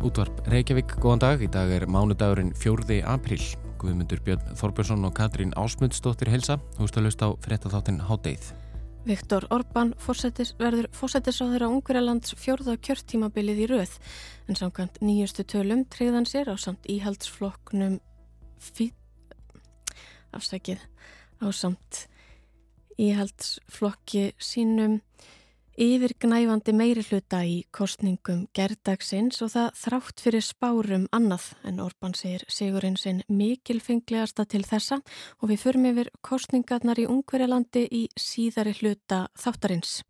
Útvarp Reykjavík, góðan dag. Í dag er mánudagurinn 4. apríl. Guðmundur Björn Þorbjörnsson og Katrín Ásmundsdóttir helsa. Þú veist að lusta á frettatháttin Hádeið. Viktor Orbán fórsetis, verður fórsetisráður á Ungverjalands fjórða kjörtímabilið í rauð en samkvæmt nýjustu tölum treyðan sér á samt íhaldsflokknum afsækið á samt íhaldsflokki sínum yfirgnæfandi meiri hluta í kostningum gerdagsins og það þrátt fyrir spárum annað en Orban segir Sigurinn sinn mikilfenglegasta til þessa og við förum yfir kostningarnar í Ungverjalandi í síðari hluta þáttarins.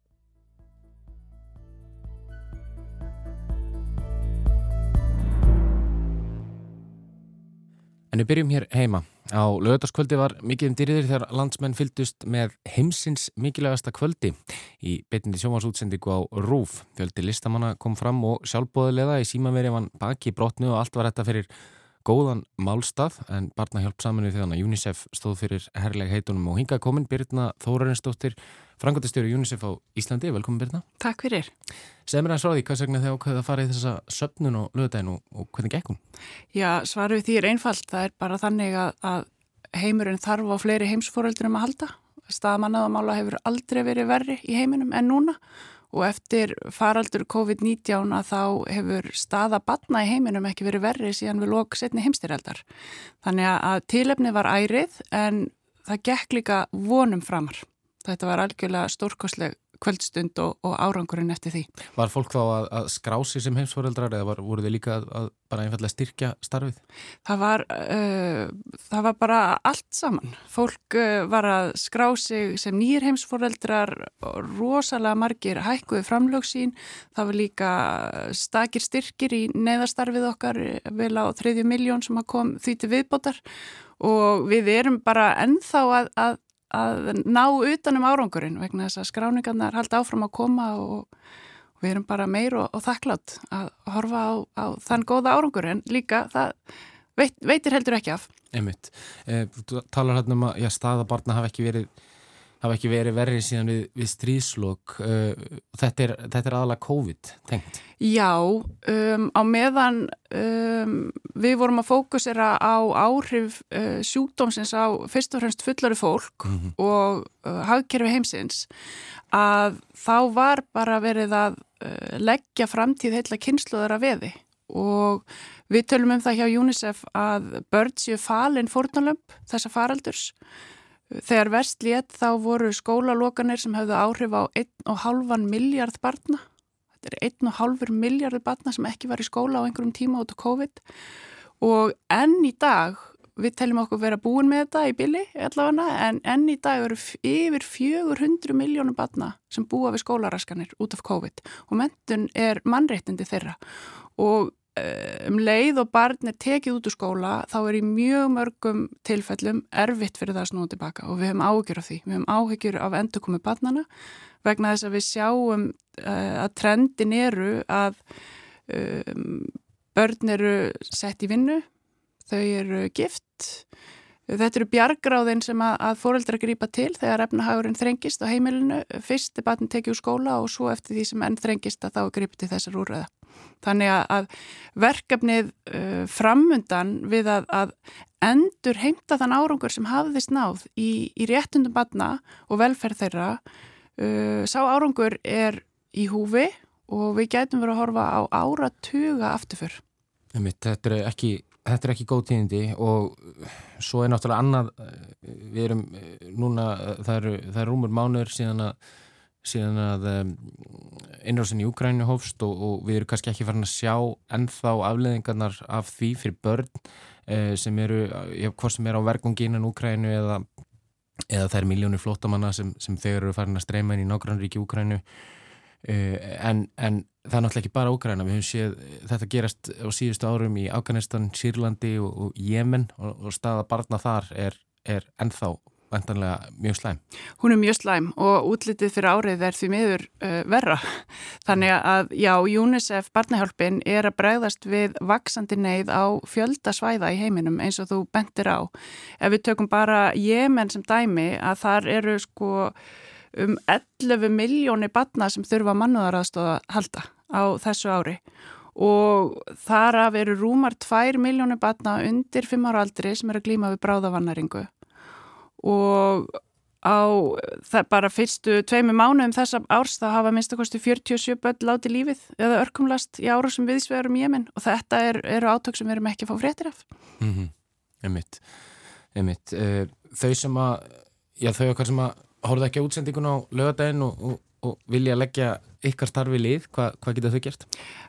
En við byrjum hér heima. Á lögutaskvöldi var mikið um dýriðir þegar landsmenn fyldust með heimsins mikilvægasta kvöldi í betindi sjómasútsendingu á Rúf. Fjöldi listamanna kom fram og sjálfbóðilega í símaveri vann baki brotnu og allt var þetta fyrir góðan málstað en barnahjálp saminu þegar UNICEF stóð fyrir herrleg heitunum og hinga komin Birna Þórarinsdóttir Frankotistjóri UNICEF á Íslandi, velkomin Birna. Takk fyrir. Segð mér að sráði, hvað segna þið ákveða að fara í þessa söpnun og lögdægin og, og hvernig gekk hún? Já, svaruð því er einfalt. Það er bara þannig að, að heimurinn þarf á fleiri heimsfóröldurum að halda. Staðmannaðamála hefur aldrei verið verri í heiminum en núna og eftir faraldur COVID-19 að þá hefur staða batna í heiminum ekki verið verri síðan við lók setni heimstyrjaldar. Þannig að tilefni var ærið en það gekk líka vonum framar. Þetta var algjörlega stórkosleg kvöldstund og, og árangurinn eftir því. Var fólk þá að, að skrási sem heimsforeldrar eða var, voru þið líka að, að bara einfallega styrkja starfið? Það var, uh, það var bara allt saman. Fólk uh, var að skrási sem nýjir heimsforeldrar og rosalega margir hækkuði framlöksín. Það var líka stakir styrkir í neyðastarfið okkar vel á þriðju miljón sem kom því til viðbótar og við erum bara ennþá að, að að ná utanum árangurinn vegna þess að skráningarnar halda áfram að koma og við erum bara meir og, og þakklátt að horfa á, á þann góða árangur en líka það veit, veitir heldur ekki af. Einmitt. Eh, þú talar hérna um að já, staðabarna hafa ekki verið hafa ekki verið verið síðan við, við stríðslokk uh, þetta, þetta er aðalega COVID tengt. Já, um, á meðan um, við vorum að fókusera á áhrif uh, sjúkdómsins á fyrst og fremst fullari fólk mm -hmm. og uh, hagkerfi heimsins að þá var bara verið að uh, leggja framtíð heila kynsluðara veði og við tölum um það hjá UNICEF að börn séu falin fórnalömp þessa faraldurs Þegar vest létt þá voru skólalokanir sem hefðu áhrif á 1,5 miljard barna. Þetta er 1,5 miljardur barna sem ekki var í skóla á einhverjum tíma út á COVID. Og enn í dag, við teljum okkur vera búin með þetta í billi allavega, en enn í dag eru yfir 400 miljónum barna sem búa við skólaraskanir út af COVID. Og mentun er mannreittindi þeirra. Og um leið og barn er tekið út úr skóla þá er í mjög mörgum tilfellum erfitt fyrir það að snúa tilbaka og við hefum áhyggjur af því. Við hefum áhyggjur af endurkomi barnana vegna þess að við sjáum uh, að trendin eru að um, börn eru sett í vinnu, þau eru gift, þetta eru bjargráðin sem að, að fóreldra grýpa til þegar efnahagurinn þrengist á heimilinu, fyrst er barn tekið úr skóla og svo eftir því sem enn þrengist að þá grýpið til þessar úröða. Þannig að verkefnið uh, framundan við að, að endur heimta þann árangur sem hafðist náð í, í réttundum badna og velferð þeirra, uh, sá árangur er í húfi og við gætum verið að horfa á áratuga afturför. Þetta er ekki, ekki góð tíðindi og svo er náttúrulega annað, uh, við erum uh, núna, það eru, það eru rúmur mánuður síðan að síðan að um, innrásin í Úgrænu hófst og, og við erum kannski ekki farin að sjá ennþá afleðingarnar af því fyrir börn eh, sem eru, já, hvort sem er á vergungi innan Úgrænu eða, eða þær miljónir flótamanna sem, sem þeir eru farin að streyma inn í nágrannríki Úgrænu eh, en, en það er náttúrulega ekki bara Úgræna, við höfum séð þetta gerast á síðustu árum í Afganistan, Sýrlandi og, og Jemen og, og staða barna þar er, er ennþá vantanlega mjög slæm. Hún er mjög slæm og útlitið fyrir árið er því miður uh, verra. Þannig að já, UNICEF barnahjálpin er að bregðast við vaksandi neyð á fjöldasvæða í heiminum eins og þú bentir á. Ef við tökum bara Jemen sem dæmi að þar eru sko um 11 miljónir barna sem þurfa mannuðaraðstóða halda á þessu ári og þar af eru rúmar 2 miljónir batna undir 5 ára aldri sem eru að glýma við bráðavannaringu og á bara fyrstu tveimu mánuðum þessa árs það hafa minnst að kosti 47 börn láti lífið eða örkumlast í ára sem viðsvegarum í Jemen og þetta er, eru átök sem við erum ekki að fá fréttir af mm -hmm. Emmitt, emmitt uh, þau sem að, já þau okkar sem að hóruð ekki á útsendingun á lögadaginn og, og, og vilja leggja ykkar starfi lið, Hva, hvað geta þau gert?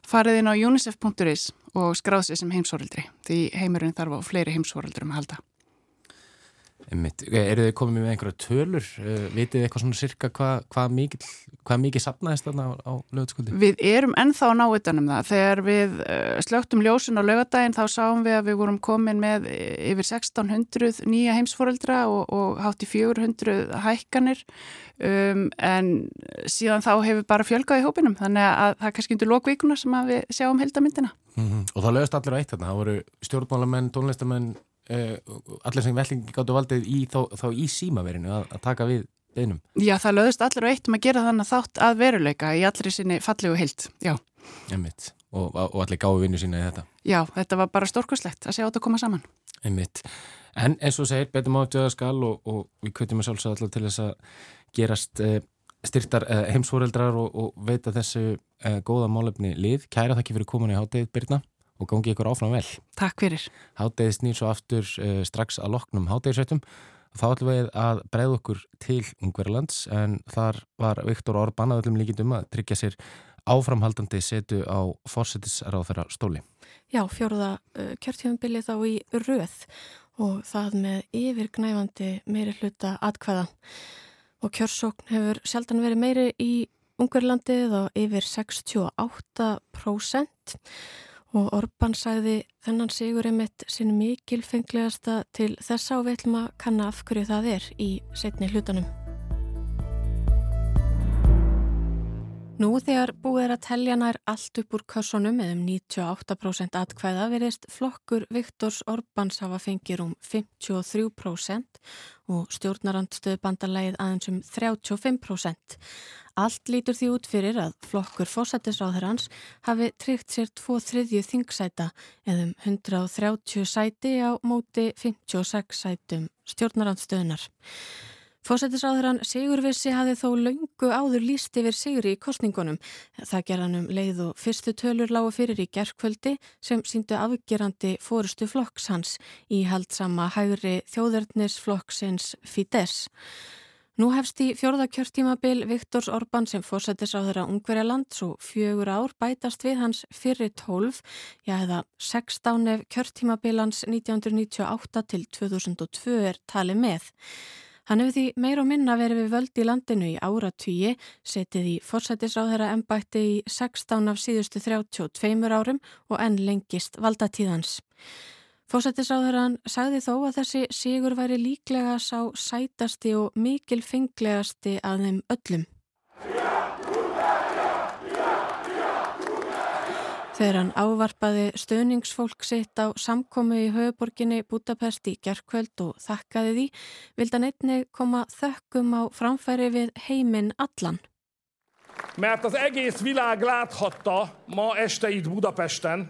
Farið inn á unicef.is og skráð sér sem heimsórildri því heimurinn þarf á fleiri heimsórildrum að halda Einmitt. Eru þið komið með einhverja tölur? Eh, vitið eitthvað svona sirka hvað hva mikið, hva sapnaðist þarna á, á lögatskuldi? Við erum ennþá náutanum það. Þegar við uh, slögtum ljósun á lögadaginn þá sáum við að við vorum komin með yfir 1600 nýja heimsforeldra og, og hátt í 400 hækkanir um, en síðan þá hefur bara fjölgað í hópinum þannig að það er kannski undir lokvíkuna sem við sjáum heldamindina. Mm -hmm. Og það lögast allir á eitt þarna. Það voru stjórnmálamenn, tónlistamenn allir sem vellingi gáttu valdið í, þá, þá í símaverinu að, að taka við beinum. Já, það löðist allir á eitt um að gera þannig þátt að veruleika í allri sinni fallegu heilt, já. Einmitt, og, og allir gáðu vinnu sína í þetta. Já, þetta var bara stórkurslegt að sjá þetta koma saman. Einmitt, en eins og segir, betum á döðaskal og, og við kvötjum að sjálfsögða allar til þess að gerast uh, styrtar uh, heimsforeldrar og, og veita þessu uh, góða málefni lið. Kæra þakki fyrir komin í háttegið, Birna og gangi ykkur áfram vel. Takk fyrir. Hátegið snýr svo aftur uh, strax að loknum hátegisveitum. Þá ætlum við að breyða okkur til Ungverðlands en þar var Viktor Orbán að öllum líkindum að tryggja sér áframhaldandi setu á fórsetisráð þeirra stóli. Já, fjóruða uh, kjörtjöfumbili þá í röð og það með yfirgnæfandi meiri hluta atkvæða og kjörsókn hefur sjaldan verið meiri í Ungverðlandið og yfir 68% og Orban sagði þennan sigur emitt sinn mikilfenglegasta til þess að við ætlum að kanna af hverju það er í setni hlutanum. Nú þegar búið er að telja nær allt upp úr kössunum eða um 98% atkvæða verist flokkur Viktors Orbáns hafa fengið um 53% og stjórnarandstöðbandarlegið aðeins um 35%. Allt lítur því út fyrir að flokkur fósættisráður hafi tryggt sér tvo þriðju þingsæta eða um 130 sæti á móti 56 sætum stjórnarandstöðunar. Fósættisráðurann Sigurvissi hafði þó laungu áður líst yfir Sigri í kostningunum. Það ger hann um leið og fyrstu tölur lágu fyrir í gerðkvöldi sem síndu afgerandi fórustu flokks hans í haldsama hægri þjóðverðnisflokksins Fidesz. Nú hefst í fjórða kjörtímabil Viktors Orbán sem fórsættisráður að Ungverjaland svo fjögur ár bætast við hans fyrir tólf, já eða 16 ef kjörtímabilans 1998 til 2002 er tali með. Hann hefur því meir og minna verið við völd í landinu í áratvíi, setið í forsætisráðherra ennbætti í 16 af síðustu 32 árum og enn lengist valdatíðans. Forsætisráðherran sagði þó að þessi sigur væri líklega sá sætasti og mikil fenglegasti að þeim öllum. Þegar hann ávarpaði stöðningsfólk sitt á samkomi í höfuborginni Budapest í gerðkvöld og þakkaði því, vildi hann einnig koma þökkum á framfæri við heiminn allan. Mert az egész világ láthatta ma este itt Budapesten,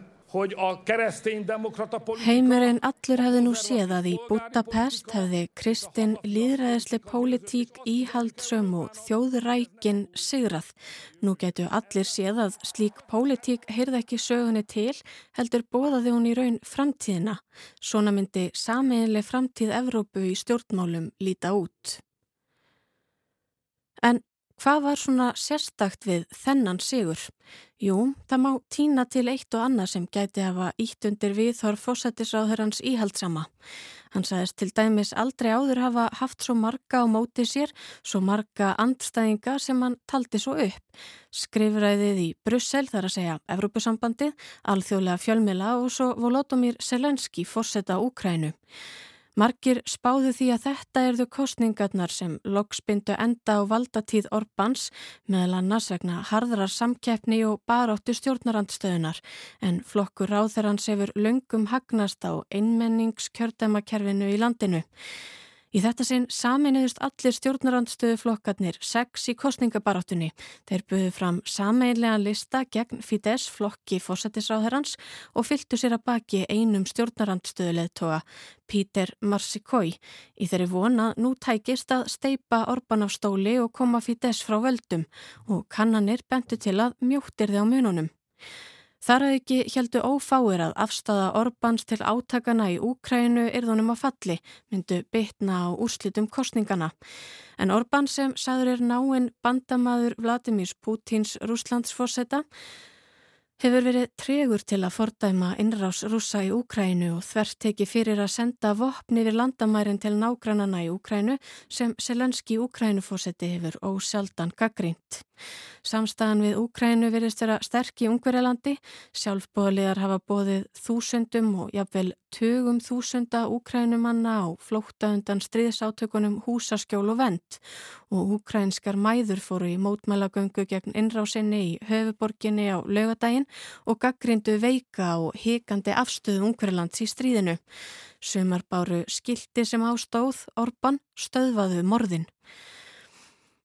Heimurinn allur hefði nú séð að í Budapest hefði Kristinn líðræðisli pólitík íhaldsum og þjóðrækin sigrað. Nú getur allir séð að slík pólitík heyrði ekki sögunni til, heldur bóðaði hún í raun framtíðina. Svona myndi sameinlega framtíð Evrópu í stjórnmálum líta út. En Hvað var svona sérstakt við þennan sigur? Jú, það má týna til eitt og annað sem gæti hafa ítt undir við þorf fósættisráðurans íhaldsama. Hann sagðist til dæmis aldrei áður hafa haft svo marga á móti sér, svo marga andstæðinga sem hann taldi svo upp. Skrifræðið í Brussel þar að segja Evrópusambandið, alþjóðlega fjölmila og svo Volodymyr Selenski fórsetta Úkrænu. Margir spáðu því að þetta erðu kostningarnar sem loksbyndu enda á valdatíð Orbáns meðal annars vegna harðrar samkeppni og baráttu stjórnarandstöðunar en flokkur ráþerans hefur löngum hagnast á einmenningskjördæmakerfinu í landinu. Í þetta sinn saminuðust allir stjórnarandstöðuflokkarnir sex í kostningabaráttunni. Þeir buðu fram sameinlega lista gegn Fidesz flokki fósættisráðherrans og fylgtu sér að baki einum stjórnarandstöðuleðtoga, Píter Marsikói, í þeirri vona nú tækist að steipa Orban á stóli og koma Fidesz frá völdum og kannanir bentu til að mjóttir þið á mununum. Þar að ekki heldu ófáir að afstafa Orbáns til átakana í Úkrænu yrðunum að falli, myndu bytna á úrslitum kostningana. En Orbán sem sagður er náinn bandamaður Vladimírs Pútins rúslandsforsetta hefur verið tregur til að fordæma innrás rúsa í Úkrænu og þvert teki fyrir að senda vopni við landamærin til nágrannana í Úkrænu sem Selenski Úkrænufósetti hefur ósjaldan gaggrínt. Samstæðan við Úkrænu verist vera sterk í Ungverjalandi, sjálfbóðliðar hafa bóðið þúsundum og jafnvel tögum þúsunda Úkrænumanna á flókta undan stríðsátökunum húsaskjól og vend og úkrænskar mæður fóru í mótmælagöngu gegn innrásinni í höfuborginni á lögadaginn og gaggrindu veika og hikandi afstöðu Ungverjalands í stríðinu. Sumar báru skildi sem ástóð, Orban stöðvaðu morðin.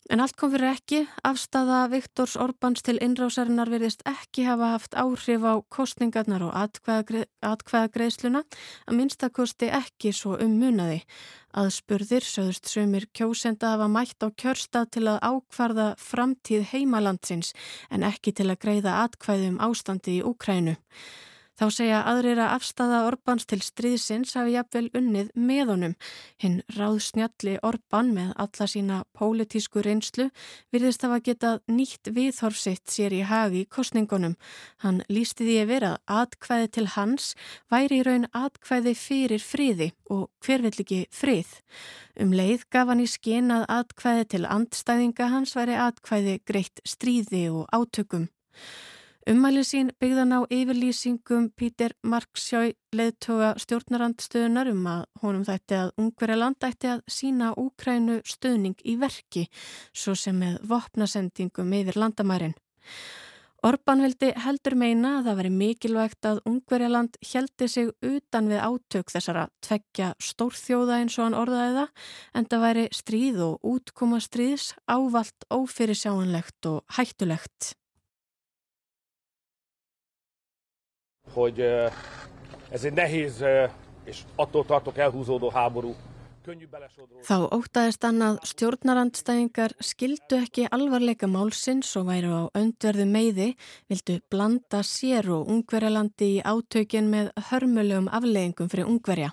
En allt kom fyrir ekki, afstafa Viktors Orbáns til innrásarinnar verðist ekki hafa haft áhrif á kostningarnar og atkvæðagreiðsluna, að minnstakosti ekki svo um munaði. Aðspurðir sögust sömur kjósenda hafa mætt á kjörstað til að ákvarða framtíð heimalandsins en ekki til að greiða atkvæðum ástandi í Úkrænu. Þá segja aðrir að afstafa Orbáns til stríðsins hafi jafnvel unnið með honum. Hinn ráðsnjalli Orbán með alla sína pólitísku reynslu virðist hafa getað nýtt viðhorfsitt sér í hagi kostningunum. Hann lísti því að vera atkvæði til hans væri í raun atkvæði fyrir friði og hver vill ekki frið. Um leið gaf hann í skinn að atkvæði til andstæðinga hans væri atkvæði greitt stríði og átökum. Ummælið sín byggðan á yfirlýsingum Pítur Marksjói leðtoga stjórnarandstöðunar um að honum þætti að ungverja land ætti að sína Úkrænu stöðning í verki, svo sem með vopnasendingum yfir landamærin. Orban vildi heldur meina að það veri mikilvægt að ungverja land heldi sig utan við átök þessara tveggja stórþjóða eins og hann orðaði það, en það væri stríð og útkoma stríðs ávalt ófyrirsjáanlegt og hættulegt. Hogy ez egy nehéz és attól tartok elhúzódó háború. Þá ótaðist hann að stjórnarandstæðingar skildu ekki alvarleika málsins og væru á öndverðu meiði, vildu blanda sér og ungverjalandi í átökin með hörmulegum afleggingum fyrir ungverja.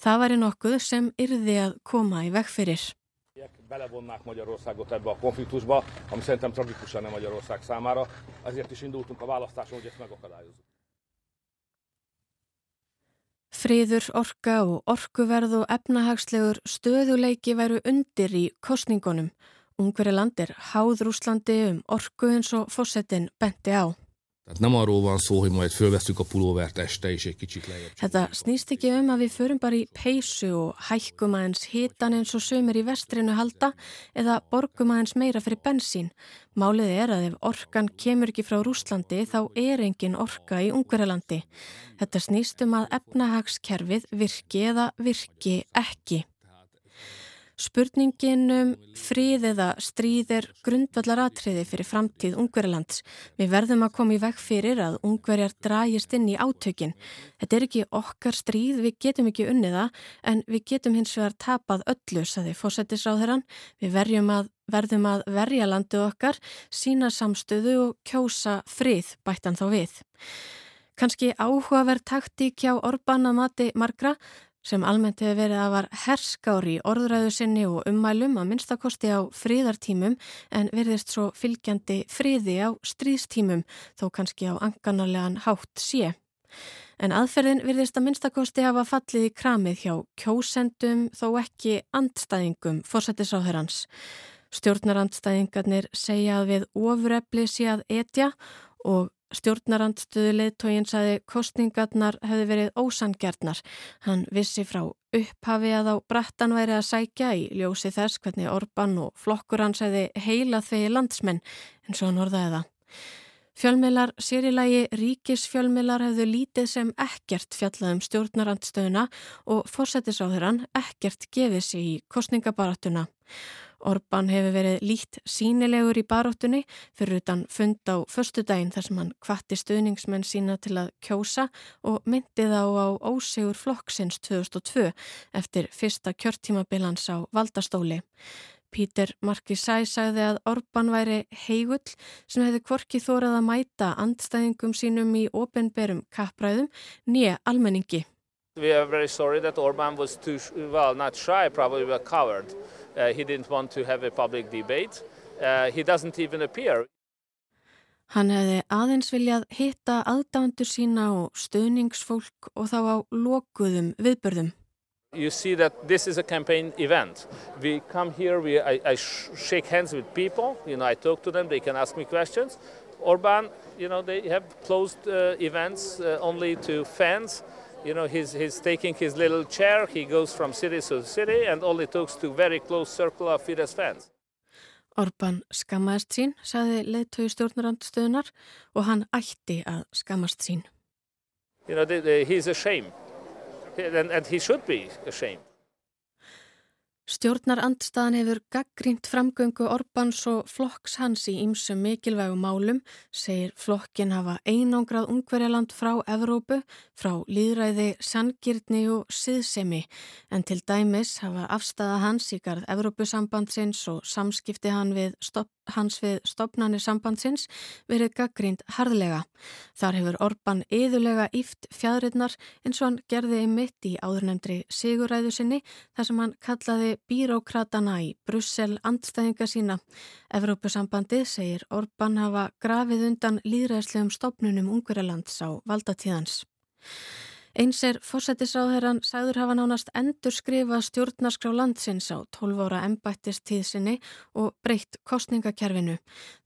Það væri nokkuð sem yrði að koma í vegfyrir. Belevonnák Magyarországot ebbe a konfliktusba, ami szerintem tragikusan nem Magyarország számára, ezért is indultunk a választáson, hogy ezt megakadályozzuk. Friður, orka og orkuverð og efnahagslegur stöðuleiki væru undir í kostningunum. Ungveri landir háð Rúslandi um orku eins og fórsetin benti á. Tehát nem arról van szó, hogy majd fölvesztük a pulóvert este és egy kicsit lejjebb. Þetta snýst ekki um að við förum bara í peysu og hækkum aðeins hitan eins og sömur í vestrinu halda eða borgum aðeins meira fyrir bensín. Málið er að ef orkan kemur ekki frá Rúslandi þá er engin orka í Ungverjalandi. Þetta snýst um að efnahagskerfið virki eða virki ekki. Spurningin um frið eða stríð er grundvallar atriði fyrir framtíð Ungverjalands. Við verðum að koma í veg fyrir að Ungverjar dragist inn í átökin. Þetta er ekki okkar stríð, við getum ekki unniða en við getum hins vegar tapað öllu, saði fósættisráðherran. Við að, verðum að verja landu okkar, sína samstöðu og kjósa frið, bættan þá við. Kanski áhugaverð taktík hjá Orbán að mati margra sem almennt hefur verið að var herskári í orðræðu sinni og ummælum að minnstakosti á fríðartímum en verðist svo fylgjandi fríði á stríðstímum þó kannski á anganarlegan hátt sé. En aðferðin verðist að minnstakosti hafa fallið í kramið hjá kjósendum þó ekki andstæðingum fórsættisáherrans. Stjórnarandstæðingarnir segja að við ofurefli sé að etja og Stjórnarandstöðu leittógin saði kostningarnar hefði verið ósangjarnar. Hann vissi frá upphafi að á brattan væri að sækja í ljósi þess hvernig Orban og flokkur hans hefði heila þegi landsmenn eins og hann orðaði það. Fjölmilar sérilagi ríkisfjölmilar hefðu lítið sem ekkert fjallað um stjórnarandstöðuna og fórsetisráðurann ekkert gefið sig í kostningabaratuna. Orban hefur verið lít sínilegur í baróttunni fyrir utan fund á förstu daginn þar sem hann kvatti stuðningsmenn sína til að kjósa og myndið á á ósegur flokksins 2002 eftir fyrsta kjörtímabilans á valdastóli. Pítur Markisæ sagði að Orban væri heigull sem hefði kvorki þórað að mæta andstæðingum sínum í ofinberum kappræðum nýja almenningi. We are very sorry that Orban was too, well, not shy, probably but covered. Uh, he didn't want to have a public debate. Uh, he doesn't even appear. Hann hefði aðeins viljað hitta aðdándur sína og stöðningsfólk og þá á lokuðum viðbörðum. You see that this is a campaign event. We come here, we, I, I sh shake hands with people, you know, I talk to them, they can ask me questions. Orban, you know, they have closed uh, events uh, only to fans. You know, he's, he's taking his little chair, he goes from city to city and only talks to very close circle of Fidesz fans. Orban skammaðist sín, saði leittói stjórnarandstöðunar og hann ætti að skammast sín. You know, the, the, he's ashamed. And, and he should be ashamed. Stjórnar andstaðan hefur gaggrínt framgöngu Orbáns og flokks hans í ýmsum mikilvægum málum, segir flokkin hafa einangrað ungverjaland frá Evrópu, frá líðræði, sangirtni og siðsemi, en til dæmis hafa afstæða hans í garð Evrópusambandsins og samskipti hann við stopp hans við stopnani sambandsins verið gaggrínd harðlega. Þar hefur Orban yðurlega íft fjadrinnar eins og hann gerði mitt í áðurnemndri siguræðu sinni þar sem hann kallaði bírókratana í Brussel andstæðinga sína. Evrópusambandi segir Orban hafa grafið undan líðræðslegum stopnunum Ungverjalands á valdatíðans. Eins er fórsættisráðherran sagður hafa nánast endur skrifa stjórnarskrá landsins á 12 ára embættistíðsinni og breytt kostningakerfinu.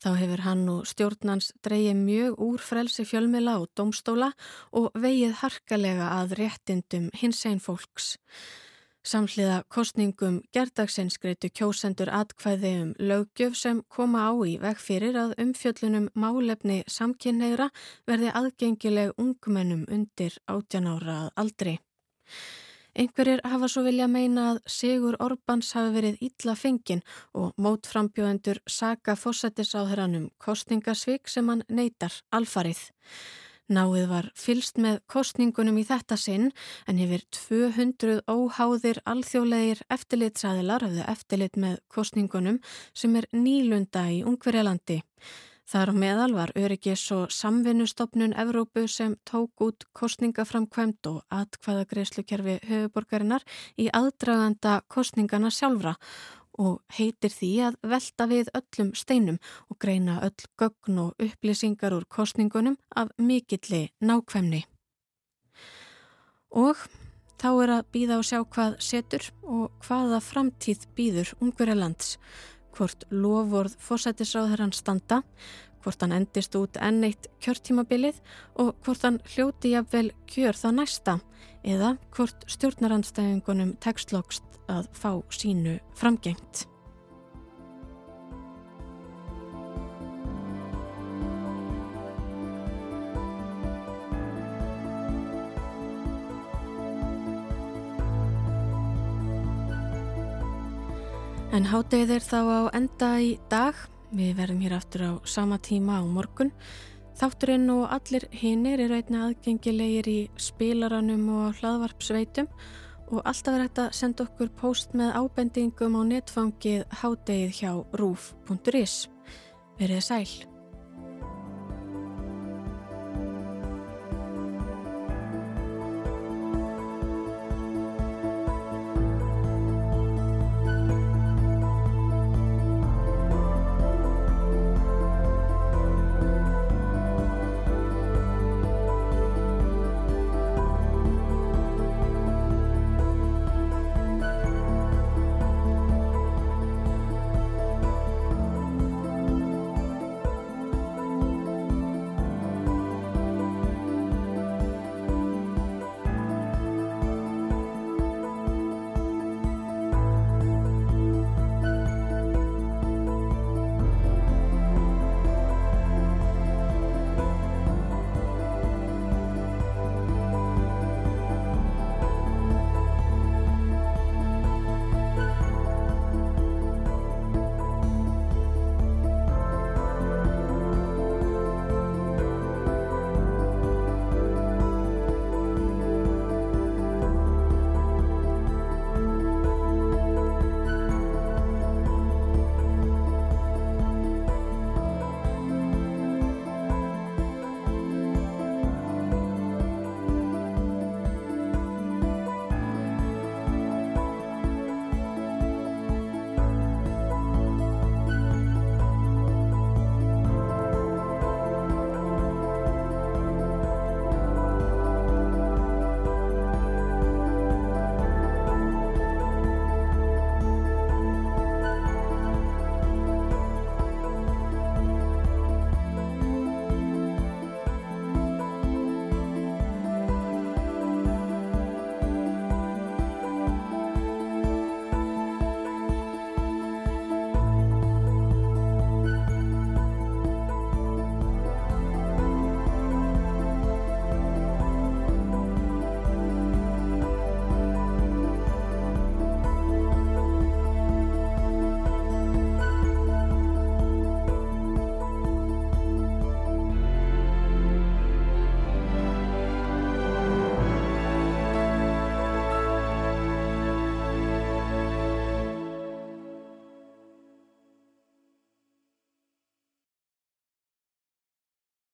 Þá hefur hann og stjórnans dreyið mjög úr frelsi fjölmila og domstóla og vegið harkalega að réttindum hins einn fólks. Samhliða kostningum gerdagsins greitu kjósendur atkvæði um löggjöf sem koma á í veg fyrir að umfjöllunum málefni samkynneira verði aðgengileg ungmennum undir 18 ára aldri. Einhverjir hafa svo vilja meina að Sigur Orbáns hafi verið ítla fengin og mótframbjóðendur saga fósættisáðuranum kostningasvík sem hann neytar alfarið. Náið var fylst með kostningunum í þetta sinn en hefur 200 óháðir alþjóðlegir eftirlitsaðilar hafðu eftirlit með kostningunum sem er nýlunda í Ungverjalandi. Þar meðal var öryggis og samvinnustofnun Evrópu sem tók út kostningaframkvæmt og atkvæðagreyslukerfi höfuborgarinnar í aðdraganda kostningana sjálfra og heitir því að velta við öllum steinum og greina öll gögn og upplýsingar úr kostningunum af mikilli nákvæmni. Og þá er að býða og sjá hvað setur og hvaða framtíð býður Ungverjalands, hvort lofvorð fósætisráðherran standa, hvort hann endist út enn eitt kjörtímabilið og hvort hann hljóti jafnvel kjör þá næsta eða hvort stjórnarandstæðingunum tekstlokst að fá sínu framgengt. En háttegið er þá á enda í dag. Við verðum hér aftur á sama tíma á morgun. Þátturinn og allir hinnir eru einna aðgengilegir í spilaranum og hlaðvarpsveitum og alltaf er hægt að senda okkur post með ábendingum á netfangið hádegið hjá rúf.is. Verið sæl.